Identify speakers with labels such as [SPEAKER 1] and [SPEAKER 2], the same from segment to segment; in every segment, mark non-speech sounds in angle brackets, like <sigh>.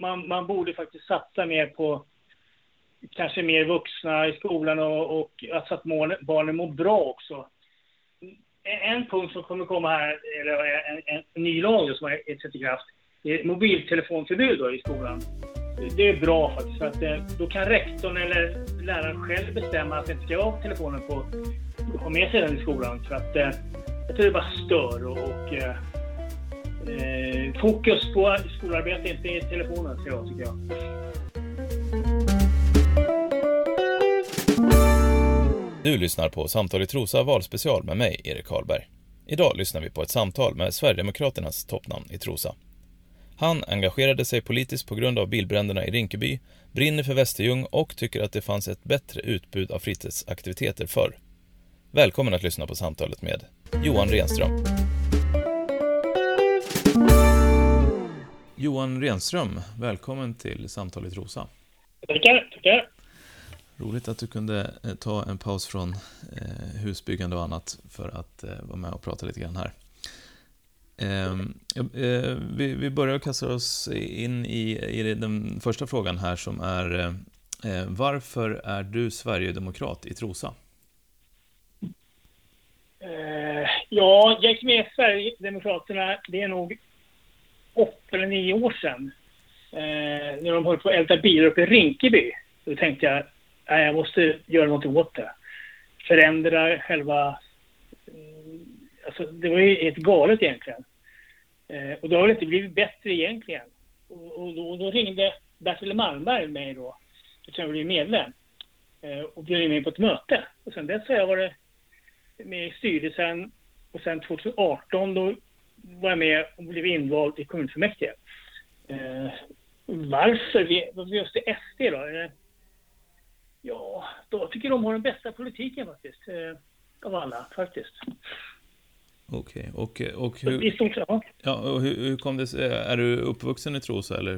[SPEAKER 1] man, man borde faktiskt satsa mer på kanske mer vuxna i skolan och, och alltså att barnen mår bra också. En punkt som kommer komma här, eller en, en, en ny lag som har trätt i kraft, det är mobiltelefonförbud då i skolan. Det är bra faktiskt, för att eh, då kan rektorn eller läraren själv bestämma att det inte ska vara telefonen på, ha med sig den i skolan. För att eh, jag tror det bara stör och, och eh, eh, fokus på skolarbete, inte i telefonen, ska jag, tycker jag.
[SPEAKER 2] Du lyssnar på Samtal i Trosa valspecial med mig, Erik Karlberg. Idag lyssnar vi på ett samtal med Sverigedemokraternas toppnamn i Trosa. Han engagerade sig politiskt på grund av bilbränderna i Rinkeby, brinner för Västerljung och tycker att det fanns ett bättre utbud av fritidsaktiviteter förr. Välkommen att lyssna på samtalet med Johan Renström. Johan Renström, välkommen till Samtal i Trosa.
[SPEAKER 1] Tackar, tackar.
[SPEAKER 2] Roligt att du kunde eh, ta en paus från eh, husbyggande och annat för att eh, vara med och prata lite grann här. Ehm, vi börjar att kasta oss in i den första frågan här som är Varför är du Sverigedemokrat i Trosa?
[SPEAKER 1] Ja, jag gick med Sverigedemokraterna, det är nog åtta eller nio år sedan. Eh, när de höll på att älta bilar uppe i Rinkeby. Då tänkte jag, nej, jag måste göra något åt det. Förändra själva... Eh, alltså, det var ju helt galet egentligen. Eh, och det har väl inte blivit bättre egentligen. Och, och, då, då, ringde Bertil Malmberg mig då, eftersom jag blev medlem, eh, och bjöd in mig på ett möte. Och sen dess har jag varit med i styrelsen och sen 2018 då var jag med och blev invald i kommunfullmäktige. Eh, varför? Varför just det SD då? Eh, Ja, då tycker de har den bästa politiken faktiskt. Eh, av alla faktiskt.
[SPEAKER 2] Okej, okay. och, och hur... I ja. och hur, hur kom det? Är du uppvuxen i Trosa eller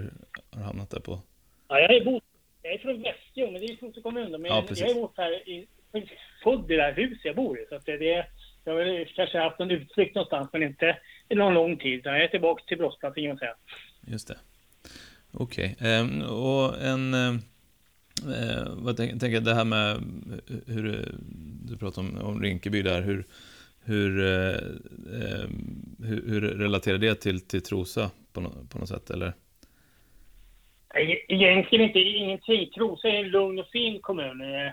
[SPEAKER 2] har du hamnat där på?
[SPEAKER 1] Ja, jag är, bot, jag är från Västjo, men det är Trosa kommun. Men ja, jag är bott här i, född i det här huset jag bor i. Så att det, det, jag har kanske haft en utflykt någonstans, men inte i någon lång tid. Jag är tillbaka till brottsplatsen kan man säga.
[SPEAKER 2] Just det. Okej, okay. ehm, och en... Eh, Eh, vad tänker tänk, det här med hur du pratar om, om Rinkeby där, hur, hur, eh, eh hur, hur, relaterar det till, till Trosa på, no, på något sätt, eller?
[SPEAKER 1] Egentligen inte ingenting. Trosa är en lugn och fin kommun. Eh,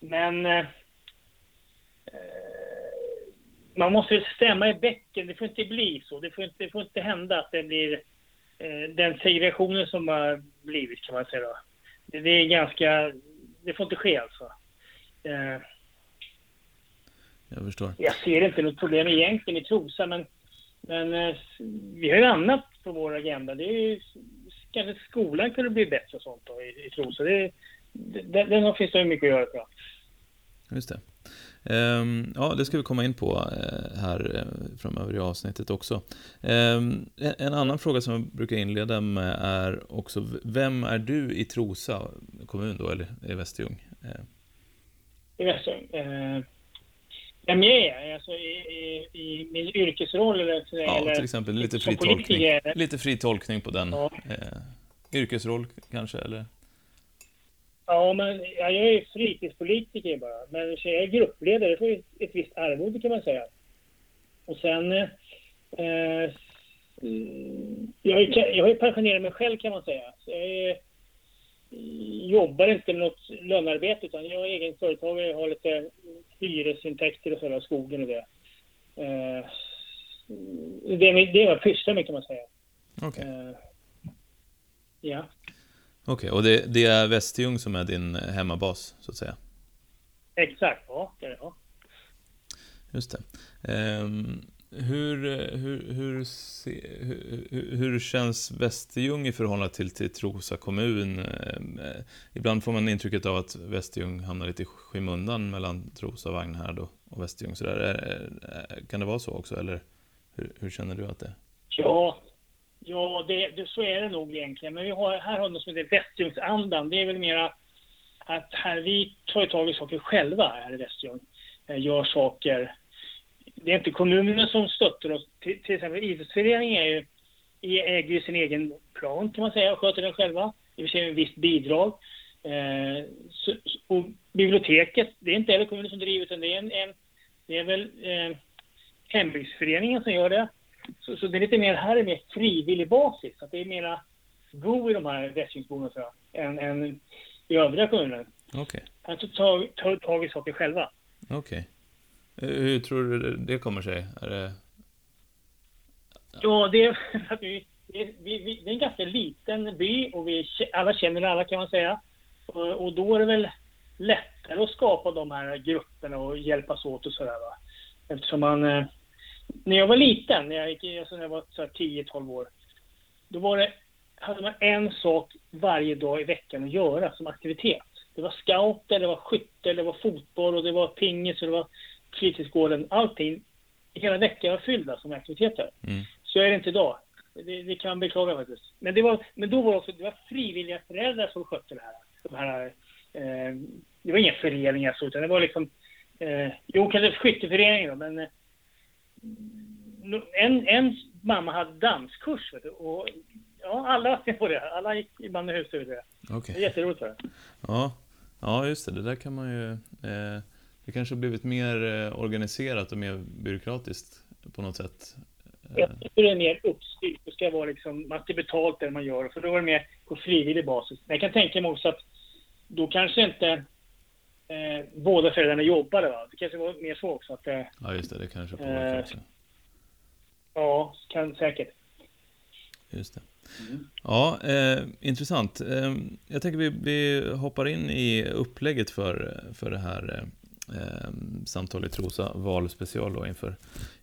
[SPEAKER 1] men man måste stämma i bäcken. Det får inte bli så. Det får inte, det får inte hända att det blir eh, den segregationen som har blivit, kan man säga. Då det är ganska... Det får inte ske alltså. Eh,
[SPEAKER 2] jag förstår.
[SPEAKER 1] Jag ser inte något problem egentligen i Trosa, men, men eh, vi har ju annat på vår agenda. Det är ju, kanske skolan kunde bli bättre och sånt då, i, i Trosa. Det, det, det, finns det mycket att göra tror jag.
[SPEAKER 2] Just det. Ehm, ja, det ska vi komma in på eh, här eh, framöver i avsnittet också. Ehm, en annan fråga som jag brukar inleda med är också, vem är du i Trosa kommun då, eller i Västerljung?
[SPEAKER 1] Ehm. I Västerljung? Vem jag är? Alltså i, i, i min yrkesroll eller?
[SPEAKER 2] Ja,
[SPEAKER 1] eller,
[SPEAKER 2] till exempel lite fri tolkning. Lite fri tolkning på den. Ja. yrkesroll kanske, eller?
[SPEAKER 1] Ja, men ja, jag är fritidspolitiker bara. Men jag är gruppledare för ett visst arvode kan man säga. Och sen... Eh, jag, jag har ju pensionerat mig själv kan man säga. Så jag är, jobbar inte med något lönearbete utan jag är egen företagare. Jag har lite hyresintäkter och sådär, skogen och det. Eh, det, är, det är vad jag pysslar med kan man säga.
[SPEAKER 2] Okej. Okay. Eh,
[SPEAKER 1] ja.
[SPEAKER 2] Okej, okay, och det, det, är Västerljung som är din hemmabas, så att säga?
[SPEAKER 1] Exakt, ja. Det är det, ja.
[SPEAKER 2] Just det. Um, hur, hur, hur, hur, hur, känns Västerljung i förhållande till, till Trosa kommun? Um, ibland får man intrycket av att Västerljung hamnar lite i skymundan mellan Trosa, Vagnhärd och, och Västerljung. Så där. Kan det vara så också, eller hur, hur känner du att det är?
[SPEAKER 1] Ja, Ja, det, det, så är det nog egentligen. Men vi har, här har vi något som heter Västljungsandan. Det är väl mera att här vi tar tag i saker själva här i Västljung. Eh, gör saker. Det är inte kommunen som stöttar oss. Till, till exempel idrottsföreningen är ju äger ju sin egen plan kan man säga och sköter den själva. I och för sig med visst bidrag. Eh, så, och biblioteket, det är inte heller kommunen som driver utan det är, en, en det är väl eh, hembygdsföreningen som gör det. Så, så, det är lite mer, här är mer frivillig basis. Att det är mera go i de här rättshjälpsboendena än, än i övriga kommuner.
[SPEAKER 2] Okej. Okay.
[SPEAKER 1] Han tar tag, tag i saker själva.
[SPEAKER 2] Okej. Okay. Hur tror du det kommer sig? Är det...
[SPEAKER 1] Ja, det är <laughs> att vi, vi, vi, det är en ganska liten by och vi alla känner alla kan man säga. Och, och då är det väl lättare att skapa de här grupperna och hjälpas åt och sådär va. Eftersom man... Eh, när jag var liten, när jag, gick, alltså när jag var 10-12 år, då var det, hade man en sak varje dag i veckan att göra som aktivitet. Det var scouter, det var skytte, det var fotboll och det var pingis och det var fritidsgården. Allting, hela veckan var fyllda som aktiviteter. Mm. Så är det inte idag. Det, det kan man beklaga faktiskt. Men, det var, men då var det också det var frivilliga föräldrar som skötte det här. De här eh, det var inga föreningar så, utan det var liksom... Eh, jo, kanske skytteföreningar då, men... Eh, en, en mamma hade danskurs, vet du, och ja, alla <laughs> var på det. Alla gick i bandyhus och det. Okay. Det är jätteroligt för det.
[SPEAKER 2] Ja. ja, just det. Det där kan man ju... Eh, det kanske har blivit mer eh, organiserat och mer byråkratiskt på något sätt.
[SPEAKER 1] Jag tycker det är mer uppstyrt. Det ska vara liksom, man ska betalt det man gör. För då var det mer på frivillig basis. Men jag kan tänka mig också att då kanske inte eh, båda föräldrarna jobbade. Va? Det kanske var mer så också. Att, eh,
[SPEAKER 2] ja, just det. Det kanske påverkar också.
[SPEAKER 1] Ja, kan, säkert.
[SPEAKER 2] Just det. Mm. Ja, eh, intressant. Eh, jag tänker vi, vi hoppar in i upplägget för, för det här eh, samtal i Trosa valspecial då inför,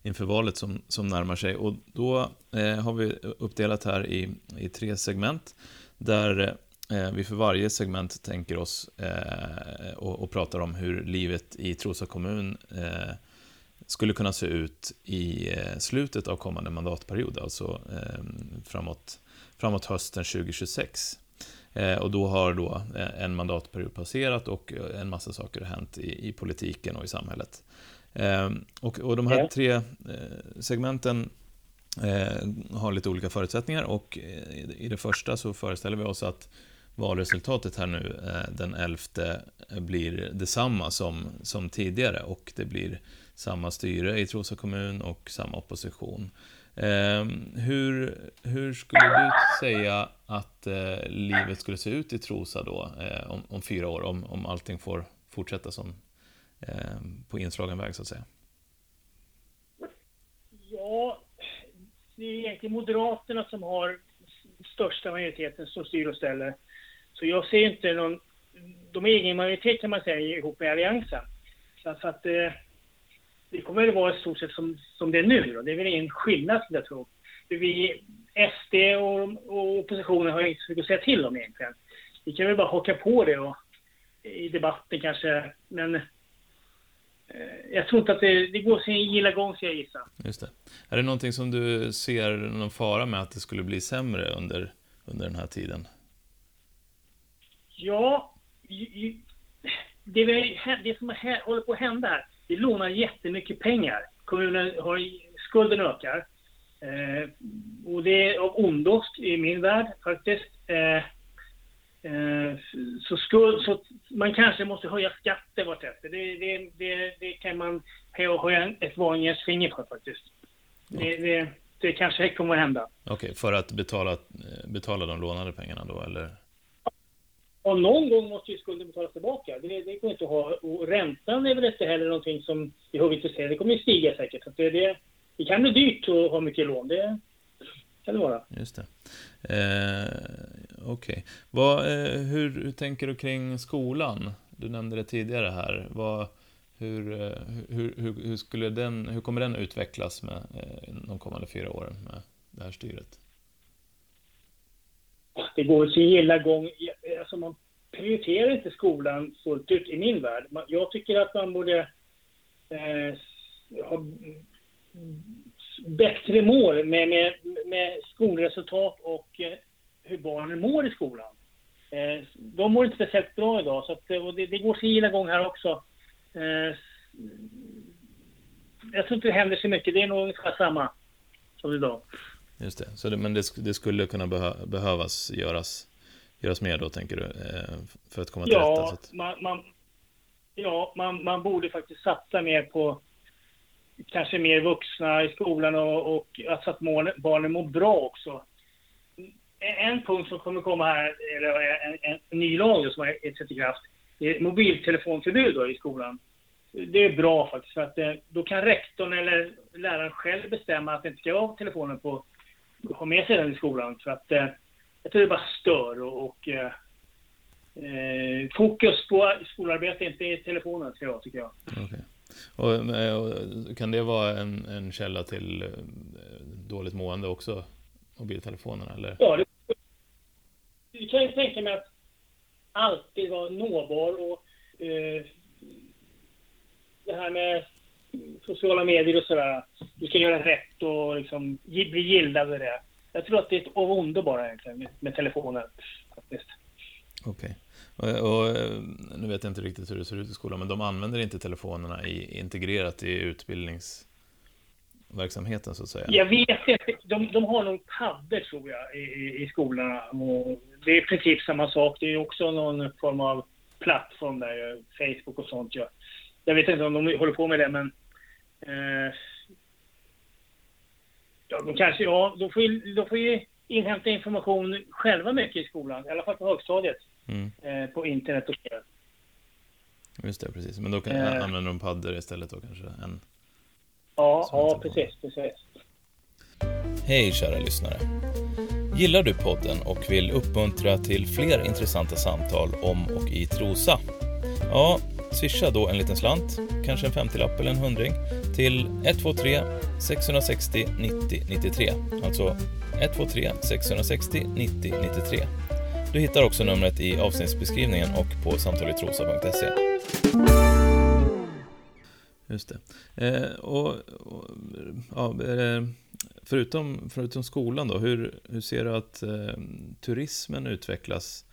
[SPEAKER 2] inför valet som, som närmar sig. Och då eh, har vi uppdelat här i, i tre segment där eh, vi för varje segment tänker oss eh, och, och, pratar om hur livet i Trosa kommun eh, skulle kunna se ut i eh, slutet av kommande mandatperiod, alltså eh, framåt, framåt hösten 2026. Eh, och då har då en mandatperiod passerat och en massa saker har hänt i, i politiken och i samhället. Och, och de här tre segmenten har lite olika förutsättningar och i det första så föreställer vi oss att valresultatet här nu eh, den 11 eh, blir detsamma som, som tidigare och det blir samma styre i Trosa kommun och samma opposition. Eh, hur, hur skulle du säga att eh, livet skulle se ut i Trosa då eh, om, om, fyra år, om, om allting får fortsätta som eh, på inslagen väg så att säga?
[SPEAKER 1] Ja, det är egentligen Moderaterna som har största majoriteten som styr och ställer. Så jag ser inte någon... De har ingen majoritet kan man säga ihop med Alliansen. Så att, eh, det kommer att vara i stort sett som, som det är nu. Då. Det är väl ingen skillnad, skulle jag tro. Vi, SD och, och oppositionen har inte så mycket att säga till om egentligen. Vi kan väl bara haka på det och, i debatten kanske, men eh, jag tror inte att det, det går sin gilla gång, ska jag gissa.
[SPEAKER 2] Just det. Är det någonting som du ser någon fara med att det skulle bli sämre under, under den här tiden?
[SPEAKER 1] Ja, det, det som håller på att hända här, vi lånar jättemycket pengar. Kommunen har, skulden ökar. Eh, och det är av ondo i min värld faktiskt. Eh, eh, så, skuld, så man kanske måste höja skatter vartefter. Det, det, det, det kan man höja ett varningens finger för faktiskt. Det, det, det kanske kommer att hända.
[SPEAKER 2] Okej, okay, för att betala, betala de lånade pengarna då, eller?
[SPEAKER 1] Och någon gång måste ju skulden betalas tillbaka. Det, det går inte att ha. Och räntan är väl inte heller någonting som vi har intresserade Det kommer ju stiga säkert. Så det, det, det kan bli dyrt att ha mycket lån. Det kan det vara.
[SPEAKER 2] Just det. Eh, Okej. Okay. Eh, hur, hur, tänker du kring skolan? Du nämnde det tidigare här. Vad, hur, eh, hur, hur, hur, skulle den, hur kommer den utvecklas med eh, de kommande fyra åren med det här styret?
[SPEAKER 1] det går sin gilla gång. Alltså man prioriterar inte skolan fullt ut i min värld. Jag tycker att man borde eh, ha bättre mål med, med, med skolresultat och eh, hur barnen mår i skolan. Eh, de mår inte speciellt bra idag, så att, eh, och det, det går sin gilla gång här också. Eh, jag tror inte det händer så mycket. Det är nog ungefär samma som idag.
[SPEAKER 2] Just det, så det, men det, det skulle kunna behö, behövas göras, göras mer då, tänker du, eh, för att komma till
[SPEAKER 1] ja,
[SPEAKER 2] rätta?
[SPEAKER 1] Att... Man, man, ja, man, man borde faktiskt satsa mer på kanske mer vuxna i skolan och, och alltså att barnen mår bra också. En punkt som kommer komma här, eller en, en, en ny lag som har trätt i kraft, det är mobiltelefonförbud då i skolan. Det är bra faktiskt, för att eh, då kan rektorn eller läraren själv bestämma att det inte ska vara telefonen på, ha med sig den i skolan. För att eh, jag tror det bara stör och, och eh, eh fokus på skolarbete, inte i telefonen ska jag tycker jag.
[SPEAKER 2] Okay. Och, och, kan det vara en, en källa till dåligt mående också, mobiltelefonerna? Eller?
[SPEAKER 1] Ja, det, du kan ju tänka mig att alltid vara nåbar och eh, det här med sociala medier och sådär. Du ska göra rätt och liksom bli gillad och det. Jag tror att det är ett av ondo bara egentligen med, telefonen. Faktiskt.
[SPEAKER 2] Okej. Okay. Och, och, nu vet jag inte riktigt hur det ser ut i skolan, men de använder inte telefonerna i, integrerat i utbildningsverksamheten så att säga?
[SPEAKER 1] Jag vet inte. De, de har nog paddor tror jag i, i, skolorna. Och det är i princip samma sak. Det är också någon form av plattform där, Facebook och sånt. Ja. Jag vet inte om de håller på med det, men... Eh, ja, de kanske... Ja, de får ju, de får ju inhämta information själva mycket i skolan. I alla fall på högstadiet. Mm. Eh, på internet och så.
[SPEAKER 2] Just det, precis. Men då kan, eh, använder de paddor istället då kanske? Än,
[SPEAKER 1] ja, ja precis, precis.
[SPEAKER 2] Hej kära lyssnare. Gillar du podden och vill uppmuntra till fler intressanta samtal om och i Trosa? Ja, swisha då en liten slant, kanske en 50-lapp eller en hundring, till 123 660 90 93. Alltså 123 660 90 93. Du hittar också numret i avsnittsbeskrivningen och på samtaletrosa.se. Just det. Eh, och, och, ja, förutom, förutom skolan då, hur, hur ser du att eh, turismen utvecklas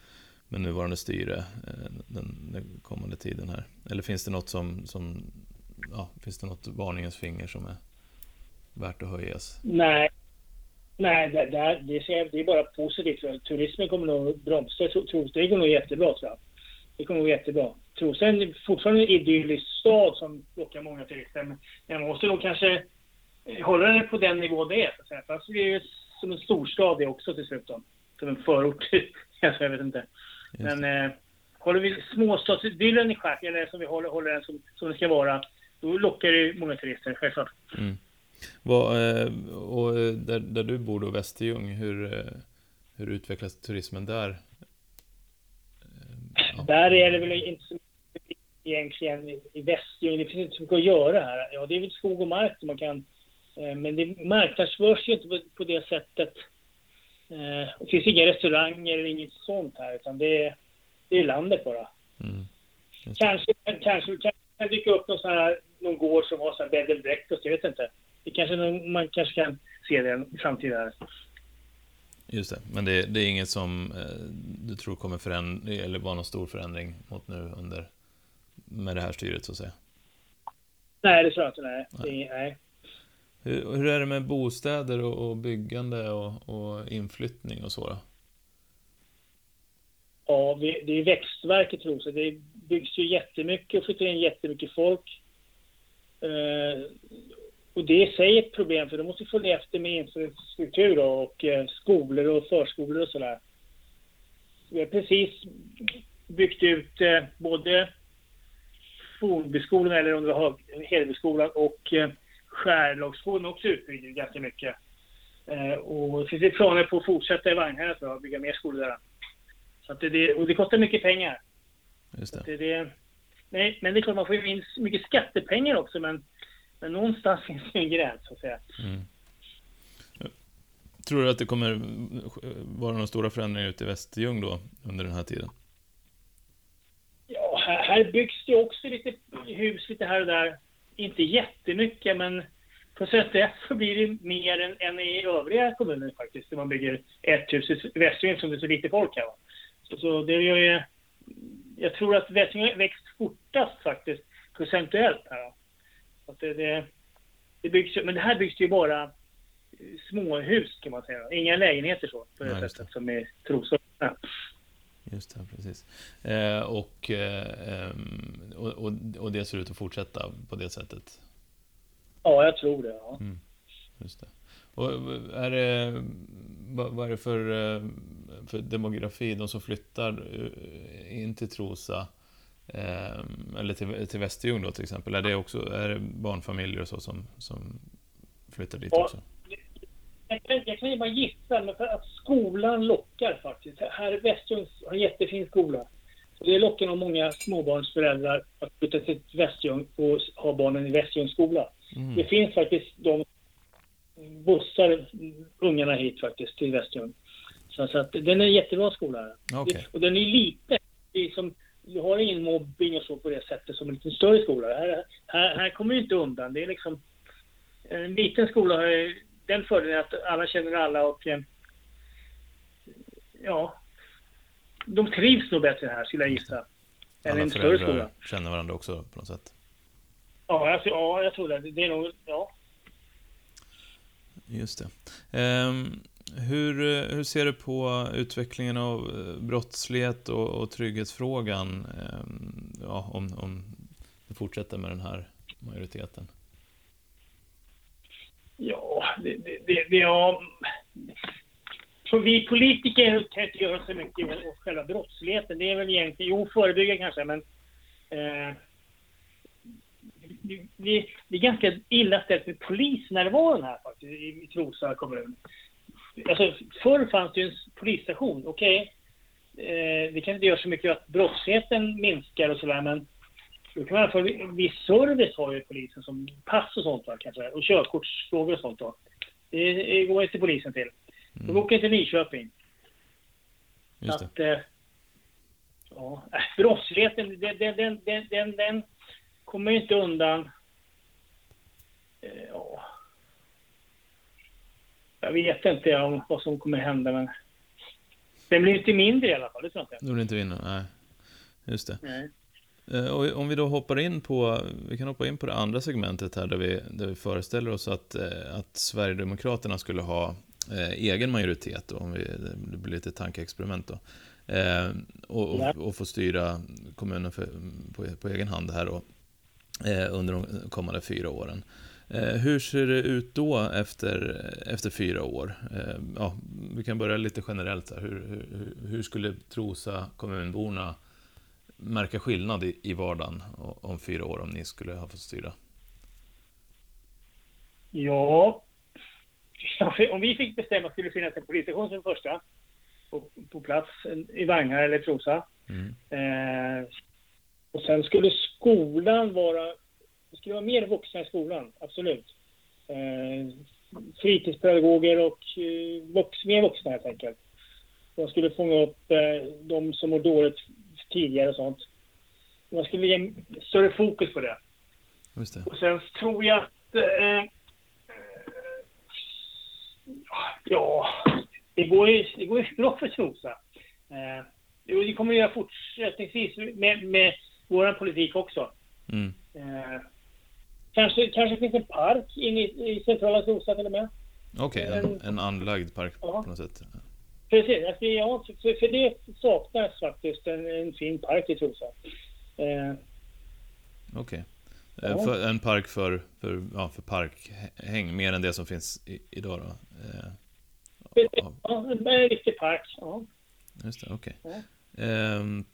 [SPEAKER 2] med nuvarande styre eh, den, den, kommande tiden här? Eller finns det något som, som ja, finns det något varningens finger som är värt att höjas?
[SPEAKER 1] Nej, Nej, det, det, det, ser, det är bara positivt. Turismen kommer nog bromsa. Det går nog jättebra, tror jag. Det kommer gå jättebra. Trosa är fortfarande en idyllisk stad som lockar många turister. Men man måste nog kanske hålla det på den nivå det är. Så att säga. Fast det är som en storstad det också till slut. Då. Som en förort. <laughs> jag vet inte. Men eh, håller vi småstadsidyllen i schack, eller som vi håller, håller den som, som det ska vara, då lockar det många turister, självklart. Mm.
[SPEAKER 2] Vad, eh, och där, där du bor då, Västerljung, hur, eh, hur utvecklas turismen där?
[SPEAKER 1] Ja. Där är det väl inte så mycket egentligen i Västerljung. Det finns inte så mycket att göra här. Ja, det är väl skog och mark som man kan... Eh, men det marknadsförs ju inte på, på det sättet. Det finns inga restauranger eller inget sånt här, utan det är, det är landet bara. Mm. Kanske, kanske, kanske kan dyka upp någon, sån här, någon gård som har så här bed and breakfast, jag vet inte det kanske, man kanske kan se det i framtiden.
[SPEAKER 2] Just det, men det, det är inget som eh, du tror kommer förändra, eller vara någon stor förändring mot nu under, med det här styret så att säga?
[SPEAKER 1] Nej, det tror jag inte, nej. nej. nej.
[SPEAKER 2] Hur, hur, är det med bostäder och, och byggande och, och, inflyttning och så då?
[SPEAKER 1] Ja, vi, det är växtverket tror jag. Det byggs ju jättemycket och flyttar in jättemycket folk. Eh, och det är i sig ett problem för de måste följa efter med infrastruktur och eh, skolor och förskolor och sådär. Vi har precis byggt ut eh, både Fornbyskolan, eller om det var Hedebyskolan, och eh, Skärlagsskolan också utbyggd ganska mycket. Eh, och det finns planer på att fortsätta i Vagnhärad för att bygga mer skolor där. Så att det, och det kostar mycket pengar.
[SPEAKER 2] Just
[SPEAKER 1] det. det, nej, men det är klart man får in mycket skattepengar också, men men någonstans <laughs> finns det en gräns, så att säga. Mm.
[SPEAKER 2] Tror du att det kommer vara några stora förändringar ute i Västerljung då, under den här tiden?
[SPEAKER 1] Ja, här, här byggs det också lite hus lite här och där. Inte jättemycket, men på ett så blir det mer än, än i övriga kommuner faktiskt, där man bygger ett hus. I Västerljung som det är så lite folk här. Så, så det gör ju... Jag tror att Västerljung växt fortast faktiskt, procentuellt här. Att det, det, det byggs, men det här byggs ju bara småhus kan man säga. Inga lägenheter så, på det
[SPEAKER 2] Nej,
[SPEAKER 1] sättet som är Trosa.
[SPEAKER 2] Just det, precis. Eh, och, eh, ehm, och, och, och, det ser ut att fortsätta på det sättet?
[SPEAKER 1] Ja, jag tror det. Ja.
[SPEAKER 2] Mm, just det. Och är det, vad, vad är det för, eh, för demografi, de som flyttar eh, in till Trosa, eh, eller till, till Västerljung då till exempel, är det också är det barnfamiljer och så som, som flyttar dit
[SPEAKER 1] ja,
[SPEAKER 2] också?
[SPEAKER 1] Jag kan, jag kan ju bara gissa, men för att skolan lockar faktiskt. Här i Västljung har en jättefin skola. Det lockar nog många småbarnsföräldrar att flytta till Västljung och ha barnen i Västljungs skola. Mm. Det finns faktiskt de bussar ungarna hit faktiskt till Västljung. Så, så att den är en jättebra skola.
[SPEAKER 2] Okay.
[SPEAKER 1] och den är liten. Det som, du har ingen mobbing och så på det sättet som en lite större skola. Här, här, här kommer du inte undan. Det är liksom... En liten skola den fördelen att alla känner alla och... Eh, ja. De trivs nog bättre här, skulle jag gissa.
[SPEAKER 2] Än en större skola. känner varandra också på något sätt?
[SPEAKER 1] Ja, jag, ja, jag tror det. Det är nog... Ja.
[SPEAKER 2] Just det. Um, hur, hur ser du på utvecklingen av eh, brottslighet och, och trygghetsfrågan um, ja, om, om du fortsätter med den här majoriteten?
[SPEAKER 1] Ja, det, det, det, det ja. Så vi politiker kan inte göra så mycket åt själva brottsligheten. Det är väl egentligen, jo förebygga kanske, men eh, det, det, det, är ganska illa ställt med polisnärvaron här faktiskt i, i Trosa kommun. Alltså, förr fanns det ju en polisstation, okej. Okay. Eh, det kan inte göra så mycket att brottsligheten minskar och sådär, men kan man få viss service har ju polisen som pass och sånt va, kanske, och körkortsfrågor och sånt då. Det, det går inte polisen till. Mm. De åker till Nyköping.
[SPEAKER 2] Just det.
[SPEAKER 1] Att, eh, ja, äh, brottsligheten, den, den, den, den, den kommer ju inte undan. Eh, ja. Jag vet inte om vad som kommer hända, men den blir inte mindre i alla fall, det tror jag inte.
[SPEAKER 2] Den blir inte mindre, nej. Just det. Nej. Eh, och om vi då hoppar in på, vi kan hoppa in på det andra segmentet här där vi, där vi föreställer oss att, eh, att Sverigedemokraterna skulle ha eh, egen majoritet, då, om vi, det blir lite tankeexperiment då. Eh, och, och, och, få styra kommunen för, på, på, egen hand här då, eh, under de kommande fyra åren. Hur ser det ut då efter, efter fyra år? ja, vi kan börja lite generellt här. Hur, hur, hur skulle Trosa kommunborna märka skillnad i, i vardagen om fyra år om ni skulle ha fått styra?
[SPEAKER 1] Ja, <laughs> om vi fick bestämma skulle det finnas en polisstation som första på, på plats i Vagnar eller Trosa. Mm. Eh, och sen skulle skolan vara, det skulle vara mer vuxna i skolan, absolut. Eh, fritidspedagoger och eh, vux, mer vuxna helt enkelt. De skulle fånga upp eh, de som mår dåligt tidigare och sånt. Man skulle ge större fokus på det.
[SPEAKER 2] Det.
[SPEAKER 1] Och sen tror jag att... Eh, ja, det går ju, det går ju bra för Trosa. Eh, det kommer att göra fortsättningsvis med, med vår politik också. Mm. Eh, kanske, kanske finns en park inne i, i centrala Trosa till och med.
[SPEAKER 2] Okej, okay, en, en anlagd park ja. på något sätt.
[SPEAKER 1] Precis, alltså, ja, för, för det saknas faktiskt en, en fin park i Trosa.
[SPEAKER 2] Eh. Okej. Okay. Eh, ja. En park för, för, ja, för parkhäng, mer än det som finns i, idag då? Eh.
[SPEAKER 1] Ja, en riktig park. Ja.
[SPEAKER 2] Just det, okej. Okay. Ja. Ehm,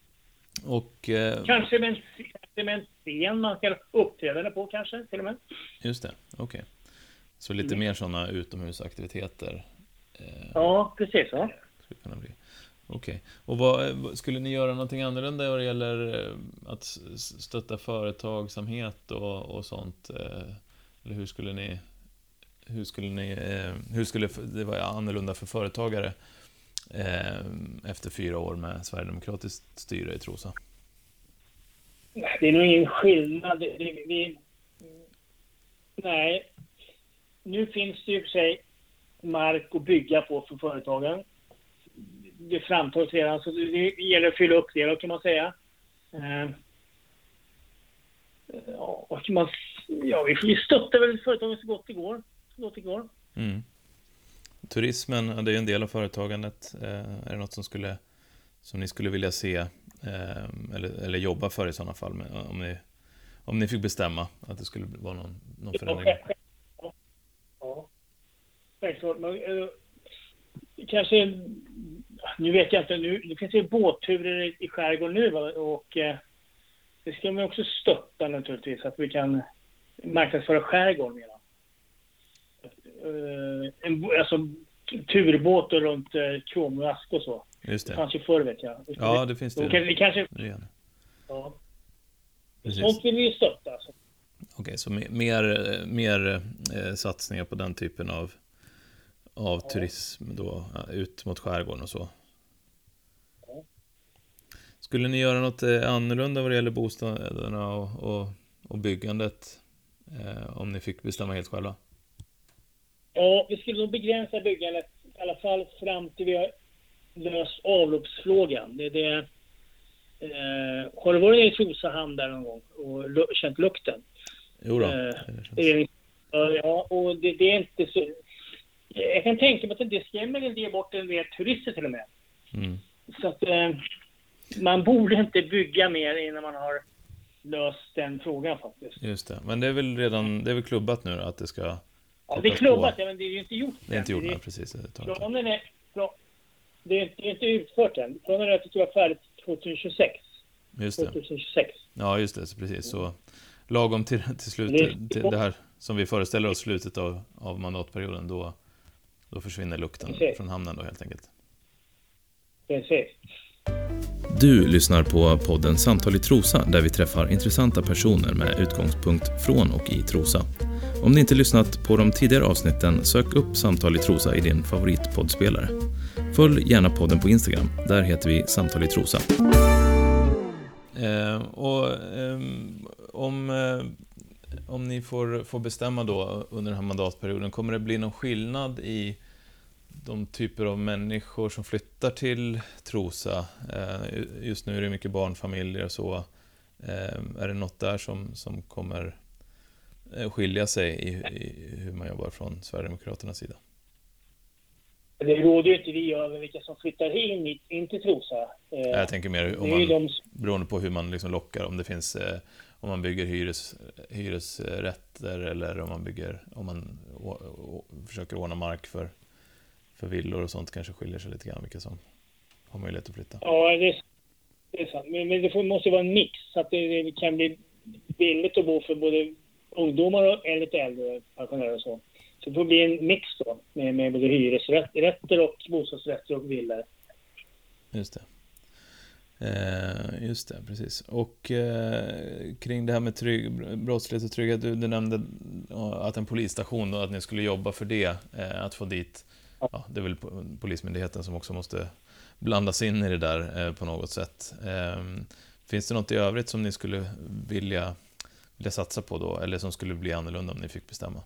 [SPEAKER 2] och... Eh,
[SPEAKER 1] kanske, med en, med en scen man kan uppträda på kanske, till och med.
[SPEAKER 2] Just det, okej. Okay. Så lite mm. mer sådana utomhusaktiviteter
[SPEAKER 1] Eh, ja, precis. Ja.
[SPEAKER 2] Skulle kunna bli. Okej. Okay. Och vad, skulle ni göra någonting annorlunda vad det gäller eh, att stötta företagsamhet och, och sånt? Eh, eller hur skulle ni... Hur skulle, ni, hur skulle det vara annorlunda för företagare efter fyra år med Sverigedemokratiskt styre i Trosa?
[SPEAKER 1] Det är nog ingen skillnad. Det, det, vi, nej. Nu finns det ju för sig mark att bygga på för företagen. Det framtas redan, så det gäller att fylla upp det då kan man säga. Eh, ja, man, ja vi stöttar väl företagen så gott det går. Så gott det går. Mm.
[SPEAKER 2] turismen, det är ju en del av företagandet. Eh, är det något som, skulle, som ni skulle vilja se eh, eller, eller jobba för i sådana fall? Om ni, om ni fick bestämma att det skulle vara någon, någon förändring?
[SPEAKER 1] Självklart. Men, eh, kanske, nu vet jag inte, nu, det finns ju båtturer i, i skärgården nu och eh, det ska man också stötta naturligtvis, att vi kan marknadsföra skärgården mera. Uh, en, alltså turbåtar runt Kråmrask och så.
[SPEAKER 2] Just det.
[SPEAKER 1] det fanns ju förr vet jag.
[SPEAKER 2] Ja, det finns det.
[SPEAKER 1] Kan, vi kanske...
[SPEAKER 2] Det
[SPEAKER 1] ja. Sånt vill vi ju stötta. Alltså.
[SPEAKER 2] Okej, så mer, mer eh, satsningar på den typen av, av turism då, ut mot skärgården och så? Skulle ni göra något eh, annorlunda vad det gäller bostäderna och, och, och byggandet? Eh, om ni fick bestämma helt själva?
[SPEAKER 1] Ja, vi skulle nog begränsa byggandet i alla fall fram till vi har löst avloppsfrågan. Det, det, eh, har du varit i Trosa hamn där någon gång och känt lukten?
[SPEAKER 2] Jo då,
[SPEAKER 1] eh, Ja, och det, det, är inte så... Jag kan tänka mig att det skrämmer en del bort en del turister till och med. Mm. Så att eh, man borde inte bygga mer innan man har löst den frågan faktiskt.
[SPEAKER 2] Just det, men det är väl redan det är väl klubbat nu då, att det ska
[SPEAKER 1] Ja, det är klubbat, ja, men det är ju inte gjort
[SPEAKER 2] Det är inte gjort, nej, precis.
[SPEAKER 1] Planen är, det är, det är inte utfört än. Planen är att det ska vara färdigt 2026.
[SPEAKER 2] Just det.
[SPEAKER 1] 2026.
[SPEAKER 2] Ja, just det, så precis. Så lagom till, till slutet, till det här som vi föreställer oss slutet av, av mandatperioden, då, då försvinner lukten precis. från hamnen då helt enkelt.
[SPEAKER 1] Precis.
[SPEAKER 2] Du lyssnar på podden Samtal i Trosa där vi träffar intressanta personer med utgångspunkt från och i Trosa. Om ni inte lyssnat på de tidigare avsnitten, sök upp Samtal i Trosa i din favoritpoddspelare. Följ gärna podden på Instagram, där heter vi Samtal i Trosa. Eh, och eh, om, eh, om ni får, får bestämma då under den här mandatperioden, kommer det bli någon skillnad i de typer av människor som flyttar till Trosa? Eh, just nu är det mycket barnfamiljer och så. Eh, är det något där som, som kommer Eh, skilja sig i, i hur man jobbar från Sverigedemokraternas sida?
[SPEAKER 1] Det råder ju inte vi över vilka som flyttar in, in till Trosa.
[SPEAKER 2] Jag tänker mer om man, de... beroende på hur man liksom lockar, om det finns om man bygger hyres, hyresrätter eller om man bygger, om man å, å, försöker ordna mark för, för villor och sånt kanske skiljer sig lite grann vilka som har möjlighet att flytta.
[SPEAKER 1] Ja, det är, det är sant. Men, men det måste vara en mix så att det, det kan bli billigt att bo för både ungdomar och lite äldre pensionärer och så. Så det får bli en mix då med, med både hyresrätter och bostadsrätter och villor.
[SPEAKER 2] Just det. Eh, just det, precis. Och eh, kring det här med trygg, brottslighet och trygghet, du, du nämnde att en polisstation, då, att ni skulle jobba för det, eh, att få dit, ja, det är väl Polismyndigheten som också måste blandas in i det där eh, på något sätt. Eh, finns det något i övrigt som ni skulle vilja vilja satsa på då, eller som skulle bli annorlunda om ni fick bestämma?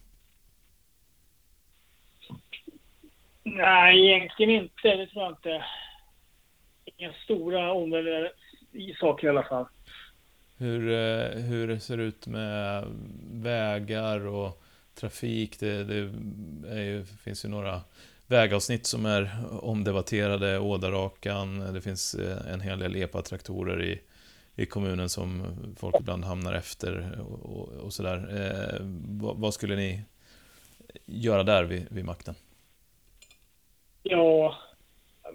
[SPEAKER 1] Nej, egentligen inte. Det tror jag inte. Inga stora omvälvande saker i alla fall.
[SPEAKER 2] Hur, eh, hur ser det ut med vägar och trafik? Det, det ju, finns ju några vägavsnitt som är omdebatterade. Ådarakan, det finns eh, en hel del EPA-traktorer i i kommunen som folk ibland hamnar efter och, och, och sådär. Eh, vad, vad, skulle ni göra där vid, vid makten?
[SPEAKER 1] Ja,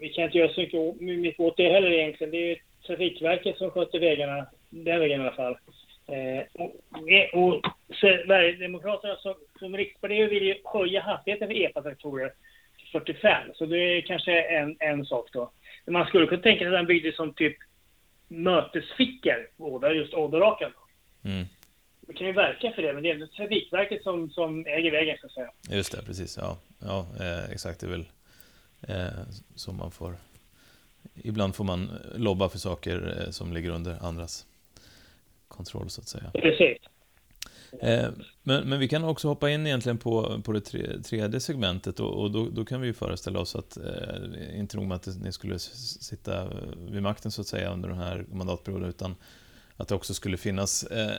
[SPEAKER 1] vi kan inte göra så mycket, mycket åt det heller egentligen. Det är Trafikverket som sköter vägarna, den vägen i alla fall. Eh, och, och Sverigedemokraterna som, som riksparti vill ju höja hastigheten för EPA-traktorer till 45, så det är kanske en, en sak då. Men man skulle kunna tänka sig att den byggdes som typ mötesfickor, båda just Oderaken. Mm. Vi kan ju verka för det, men det är ändå Trafikverket som, som äger vägen så att säga.
[SPEAKER 2] Just det, precis. Ja, ja eh, exakt. Det är väl eh, så man får... Ibland får man lobba för saker eh, som ligger under andras kontroll så att säga.
[SPEAKER 1] Precis.
[SPEAKER 2] Eh, men, men vi kan också hoppa in egentligen på, på det tredje segmentet och, och då, då, kan vi ju föreställa oss att, eh, inte nog med att ni skulle sitta vid makten så att säga under den här mandatperioden, utan att det också skulle finnas eh,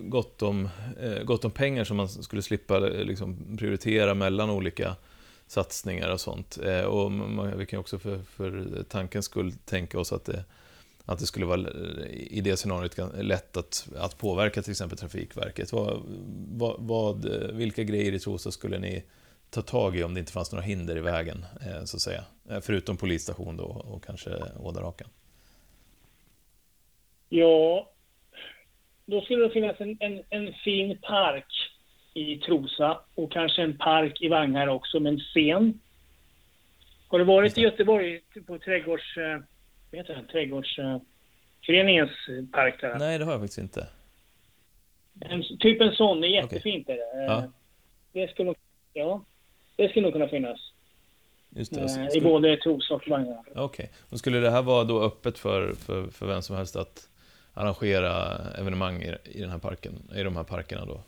[SPEAKER 2] gott, om, eh, gott om pengar som man skulle slippa liksom, prioritera mellan olika satsningar och sånt. Eh, och man, vi kan också för, för tankens skull tänka oss att det, att det skulle vara i det scenariot lätt att, att påverka till exempel Trafikverket. Vad, vad, vad, vilka grejer i Trosa skulle ni ta tag i om det inte fanns några hinder i vägen, eh, så att säga? Eh, förutom polisstation då och kanske Ådalhakan.
[SPEAKER 1] Ja, då skulle det finnas en, en, en, fin park i Trosa och kanske en park i Vagnhär också med en scen. Har du varit i Göteborg på trädgårds... Eh, vad heter det? Trädgårdsföreningens park där?
[SPEAKER 2] Nej, det har jag faktiskt inte.
[SPEAKER 1] En, typ en sån, det är jättefint. Okay. Är det. Ja. det skulle ja, det skulle nog kunna finnas. Just det. Skulle... I både Trosa och Vagnhär.
[SPEAKER 2] Okej. Okay. Och skulle det här vara då öppet för, för, för vem som helst att arrangera evenemang i, i den här parken, i de här parkerna då?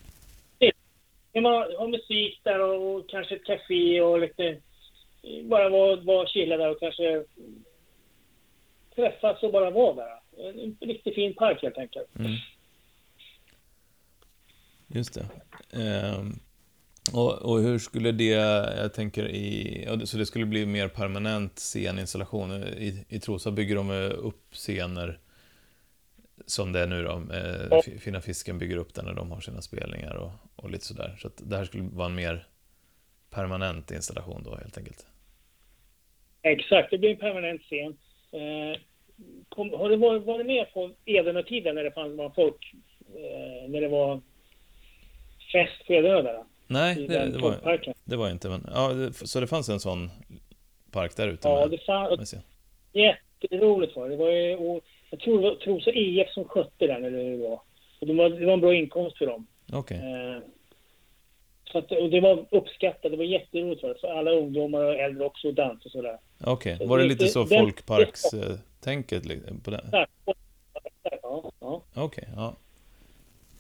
[SPEAKER 1] Man har musik där och kanske ett café och lite... Bara vara var chilla där och kanske träffas och bara vara där. En riktigt fin park helt enkelt. Mm.
[SPEAKER 2] Just det. Um, och, och, hur skulle det, jag tänker i, så det skulle bli mer permanent sceninstallation. I, i Trosa bygger de upp scener som det är nu då. Eh, Fina Fisken bygger upp den när de har sina spelningar och, och lite sådär. Så det här skulle vara en mer permanent installation då helt enkelt.
[SPEAKER 1] Exakt, det blir en permanent scen. Eh, kom, har du varit, varit med på Edenö-tiden när det fanns var folk, eh, när det var fest på Edenö där?
[SPEAKER 2] Nej, det, det, var, det var inte. Men, ja, det, så det fanns en sån park där ute?
[SPEAKER 1] Ja, med, det fanns. Jätteroligt var det. Det var ju, och jag tror det var Trosa IF som skötte den, eller hur det var. Och det var, det var en bra inkomst för dem.
[SPEAKER 2] Okej. Okay. Eh,
[SPEAKER 1] så att, och det var uppskattat. Det var jätteroligt för, för alla ungdomar och äldre också, och dans och sådär.
[SPEAKER 2] Okej, okay. var det, det lite så folkparkstänket på den? Ja, ja. Okej, okay, ja.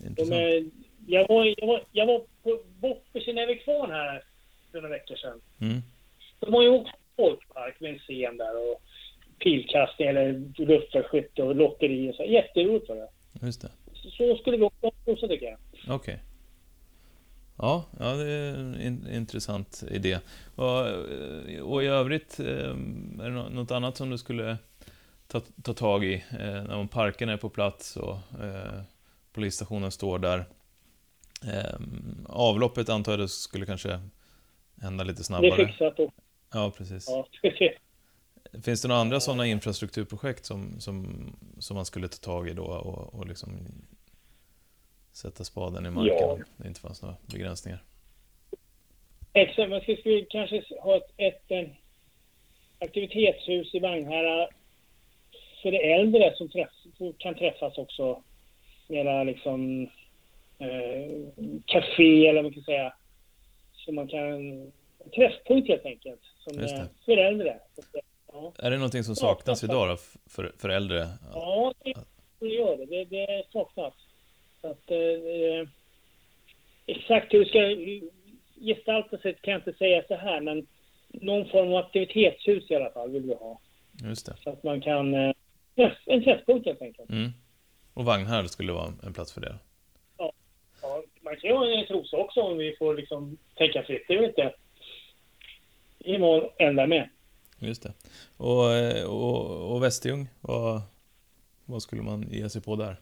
[SPEAKER 1] Intressant. De, jag, var, jag, var, jag var på Boppers i Nävekvarn här för några veckor sedan. Mm. De har ju åkt folkpark med en scen där och pilkastning eller luftskytte och lotteri och så. Jätteroligt var det.
[SPEAKER 2] Just det.
[SPEAKER 1] Så skulle vi också tycker jag.
[SPEAKER 2] Okej. Okay. Ja, ja, det är en intressant idé. Och, och i övrigt, eh, är det något annat som du skulle ta, ta tag i? Eh, när parken är på plats och eh, polisstationen står där. Eh, avloppet antar jag skulle kanske hända lite snabbare?
[SPEAKER 1] Det är fixat.
[SPEAKER 2] Ja, precis. Ja, Finns det några andra sådana infrastrukturprojekt som, som, som man skulle ta tag i då och, och liksom sätta spaden i marken ja. om det inte fanns några begränsningar?
[SPEAKER 1] Exakt, man skulle kanske ha ett, ett, ett aktivitetshus i Vagnhärad för de äldre som träff, kan träffas också. Mera liksom eh, café eller vad man kan säga. Så man kan... Träffpunkt helt enkelt. Som är för äldre.
[SPEAKER 2] Ja. Är det någonting som saknas idag då, för, för äldre?
[SPEAKER 1] Ja, det gör det. Det, det saknas. att, eh, exakt hur det ska gestalta sig kan jag inte säga så här, men någon form av aktivitetshus i alla fall vill vi ha.
[SPEAKER 2] Just det.
[SPEAKER 1] Så att man kan... Eh, en träffpunkt helt enkelt. Mm.
[SPEAKER 2] Och Vagnhärad skulle vara en plats för det?
[SPEAKER 1] Ja. ja man kan ju ha en Trosa också om vi får liksom tänka fritt. Det är väl inte... I mån ända med.
[SPEAKER 2] Just det. Och, och, och Västerljung, vad, vad skulle man ge sig på där?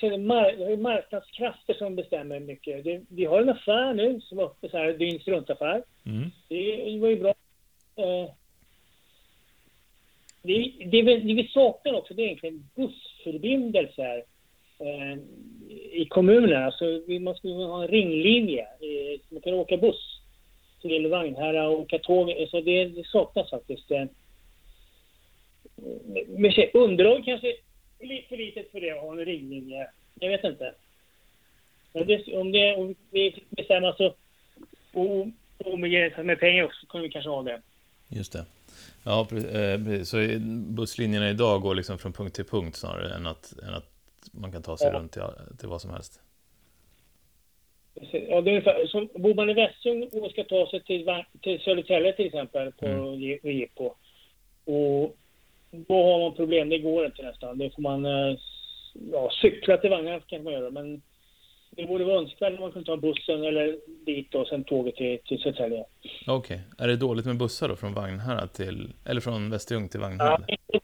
[SPEAKER 1] Ser mar marknadskrafter som bestämmer mycket. Det, vi har en affär nu som var uppe så här, dygns runt-affär. Mm. Det var ju bra. Eh, det, det, det, vi saknar också det är egentligen bussförbindelser eh, i kommunerna. Alltså, vi måste ha en ringlinje. Eh, man kan åka buss till Vagnhärad och åka tåg. Så det, det saknas faktiskt. Eh, men underlag kanske är lite för litet för det att ha en ringlinje. Jag vet inte. Om, det, om, det, om vi bestämmer så och, och med, med pengar också så kunde vi kanske ha det.
[SPEAKER 2] Just det. Ja, eh, precis. Så busslinjerna idag går liksom från punkt till punkt snarare än att, än att man kan ta sig ja. runt till, till vad som helst?
[SPEAKER 1] Ja, det är ungefär, som bor man i Västsjön och ska ta sig till, till Södertälje till exempel på mm. Jippo. Och då har man problem, det går inte nästan. Då får man eh, ja, cykla till Vagnhärad kan man göra men det borde vara önskvärt om man kunde ta bussen eller dit och sen tåget till, till Södertälje.
[SPEAKER 2] Okej. Okay. Är det dåligt med bussar då från Vagnhärad till, eller från Västerljung till Vagnhärad?
[SPEAKER 1] Ja,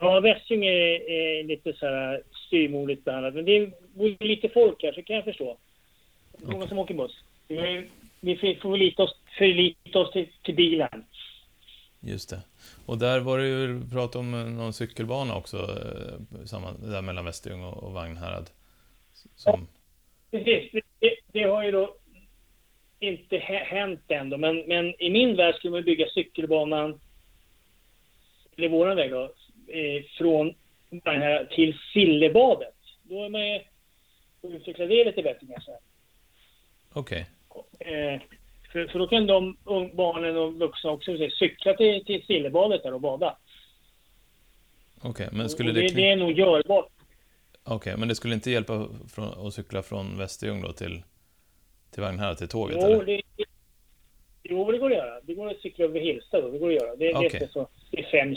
[SPEAKER 1] ja Västerljung är, är, lite så här styrmodigt behandlat. Men det är lite folk här så kan jag förstå. Det är många okay. som åker buss. Vi, vi får förlita oss, förlita oss till, till bilen.
[SPEAKER 2] Just det. Och där var det ju prat om någon cykelbana också, eh, samma, där mellan Västerljung och, och Vagnhärad.
[SPEAKER 1] Som... Precis, det, det, har ju då inte hänt än då, men, men i min värld skulle man bygga cykelbanan, eller våran väg då, eh, från Vagnhärad till Sillebadet. Då är man ju, får utveckla det lite bättre kanske.
[SPEAKER 2] Okej.
[SPEAKER 1] Okay. Eh, för, för då kan de barnen och vuxna också cykla till, till Sillebadet där och bada.
[SPEAKER 2] Okej, okay, men skulle det...
[SPEAKER 1] Det, det är nog görbart.
[SPEAKER 2] Okej, okay, men det skulle inte hjälpa från, att cykla från Västerljung då till, till Vagnhärad till tåget?
[SPEAKER 1] Jo, eller? Det, jo, det går att göra. Det går att cykla över Hilsta då. Det går att göra. Det, okay. det, är, så, det är fem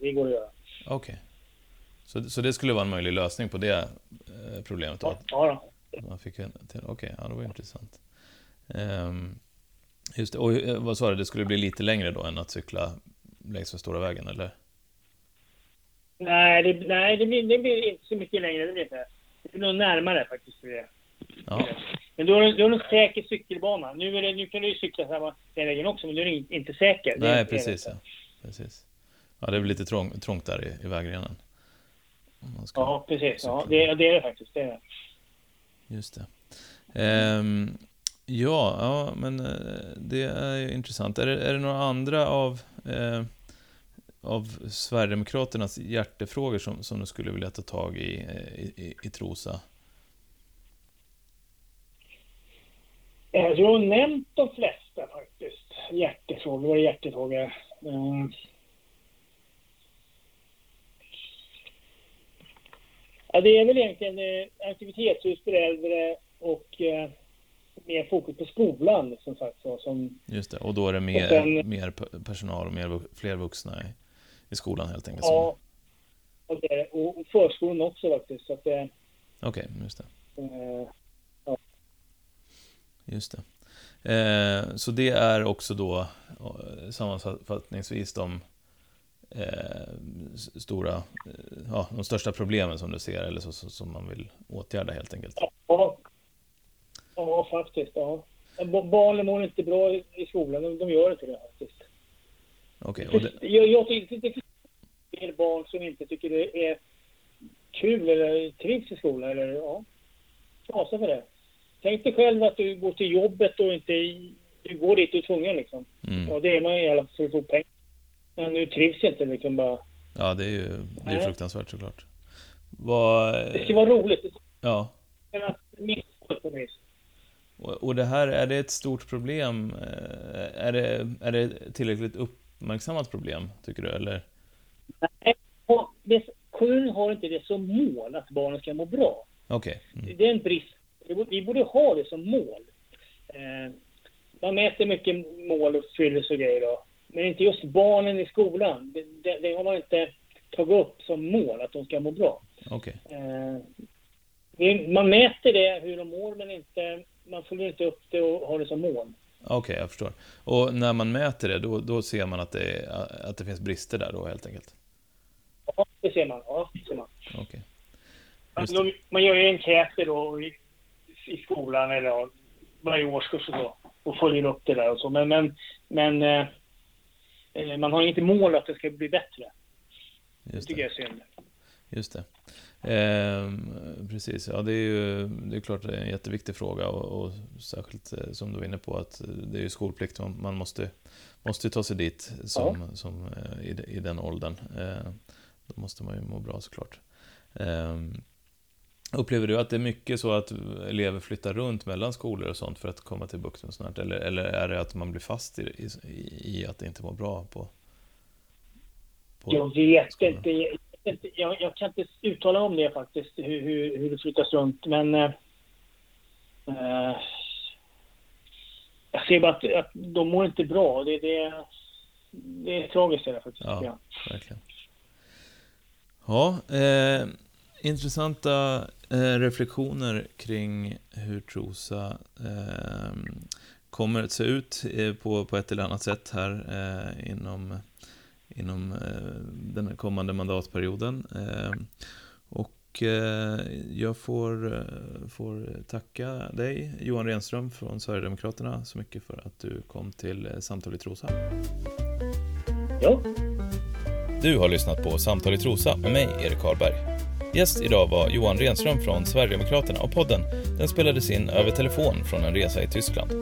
[SPEAKER 1] Det går att göra.
[SPEAKER 2] Okej. Okay. Så, så det skulle vara en möjlig lösning på det eh, problemet då?
[SPEAKER 1] Ja, ja.
[SPEAKER 2] Man fick Okej, okay, ja, det var intressant. Um, just det. Och eh, vad sa du, det skulle bli lite längre då än att cykla längs med stora vägen, eller?
[SPEAKER 1] Nej, det, nej det, blir, det blir inte så mycket längre. Det blir inte. Det blir nog närmare faktiskt. Det.
[SPEAKER 2] Ja.
[SPEAKER 1] Men du har, du har en säker cykelbana. Nu, är det, nu kan du ju cykla samma den vägen också, men du är inte säker.
[SPEAKER 2] Nej, precis. Ja. precis. Ja, det blir lite trång, trångt där i, i vägrenen.
[SPEAKER 1] Ja, precis. Ja, det, det, är det faktiskt. Det är det.
[SPEAKER 2] Just det. Um, ja, ja, men eh, det är intressant. Är det, är det några andra av eh, av Sverigedemokraternas hjärtefrågor som, som du skulle vilja ta tag i, eh, i, i, i Trosa?
[SPEAKER 1] Eh, Jag har nämnt de flesta faktiskt. Hjärtefrågor, våra hjärtefrågor? Ja, det är väl egentligen eh, aktivitetshus för äldre och eh, mer fokus på skolan som sagt så, som
[SPEAKER 2] Just det, och då är det mer, sen, mer personal och mer, fler vuxna i, i skolan helt enkelt?
[SPEAKER 1] Ja, och, det, och förskolan också faktiskt. Okej,
[SPEAKER 2] okay, just det.
[SPEAKER 1] Eh, ja.
[SPEAKER 2] Just det. Eh, så det är också då eh, sammanfattningsvis de eh, stora, eh, ja, de största problemen som du ser eller så, så, som man vill åtgärda helt enkelt?
[SPEAKER 1] Ja, ja faktiskt. Ja. Barnen mår inte bra i skolan, de, de gör inte det faktiskt.
[SPEAKER 2] Okej.
[SPEAKER 1] Okay, det... Jag, jag tycker det finns barn som inte tycker det är kul eller trivs i skolan eller ja, fasa för det. Tänk dig själv att du går till jobbet och inte du går dit du är tvungen liksom.
[SPEAKER 2] Mm.
[SPEAKER 1] Ja, det är man i alla fall för att få pengar. Men du trivs inte liksom bara.
[SPEAKER 2] Ja, det är ju det är fruktansvärt såklart. Vad...
[SPEAKER 1] Det ska vara roligt.
[SPEAKER 2] Ja. Och, och det här, är det ett stort problem? Eh, är det, är det tillräckligt upp uppmärksammat problem, tycker du? Eller?
[SPEAKER 1] Nej, kommunen har inte det som mål att barnen ska må bra.
[SPEAKER 2] Okay.
[SPEAKER 1] Mm. Det är en brist. Vi borde ha det som mål. Eh, man mäter mycket mål och fyllelse och grejer då. Men inte just barnen i skolan. Det, det, det, har man inte tagit upp som mål, att de ska må bra.
[SPEAKER 2] Okay.
[SPEAKER 1] Eh, man mäter det, hur de mår, men inte, man följer inte upp det och har det som mål.
[SPEAKER 2] Okej, okay, jag förstår. Och när man mäter det, då, då ser man att det, att det finns brister där då helt enkelt?
[SPEAKER 1] Ja, det ser man. Ja, det ser man.
[SPEAKER 2] Okay.
[SPEAKER 1] Man, man gör ju enkäter då i, i skolan eller varje årskurs och så och följer upp det där och så. Men, men, men eh man har inte mål att det ska bli bättre. Just det tycker jag är synd.
[SPEAKER 2] Just det. Eh, precis, ja det är ju det är klart det är en jätteviktig fråga och, och särskilt eh, som du var inne på att det är ju skolplikt, man, man måste, måste ta sig dit som, ja. som, eh, i, i den åldern. Eh, då måste man ju må bra såklart. Eh, upplever du att det är mycket så att elever flyttar runt mellan skolor och sånt för att komma till bukt med sånt eller, eller är det att man blir fast i, i, i att det inte mår bra på,
[SPEAKER 1] på Jag vet skolan? inte jag, jag, kan inte uttala om det faktiskt, hur, hur, hur det flyttas runt. Men eh, eh, jag ser bara att, att de mår inte bra. Det, det, det är tragiskt det faktiskt.
[SPEAKER 2] Ja, ja. verkligen. Ja, eh, intressanta eh, reflektioner kring hur Trosa eh, kommer att se ut eh, på, på ett eller annat sätt här eh, inom, inom eh, den kommande mandatperioden. Eh, och eh, jag får, får tacka dig, Johan Renström från Sverigedemokraterna, så mycket för att du kom till Samtal i Trosa.
[SPEAKER 1] Ja.
[SPEAKER 2] Du har lyssnat på Samtal i Trosa med mig, Erik Karlberg. Gäst idag var Johan Renström från Sverigedemokraterna och podden den spelades in över telefon från en resa i Tyskland.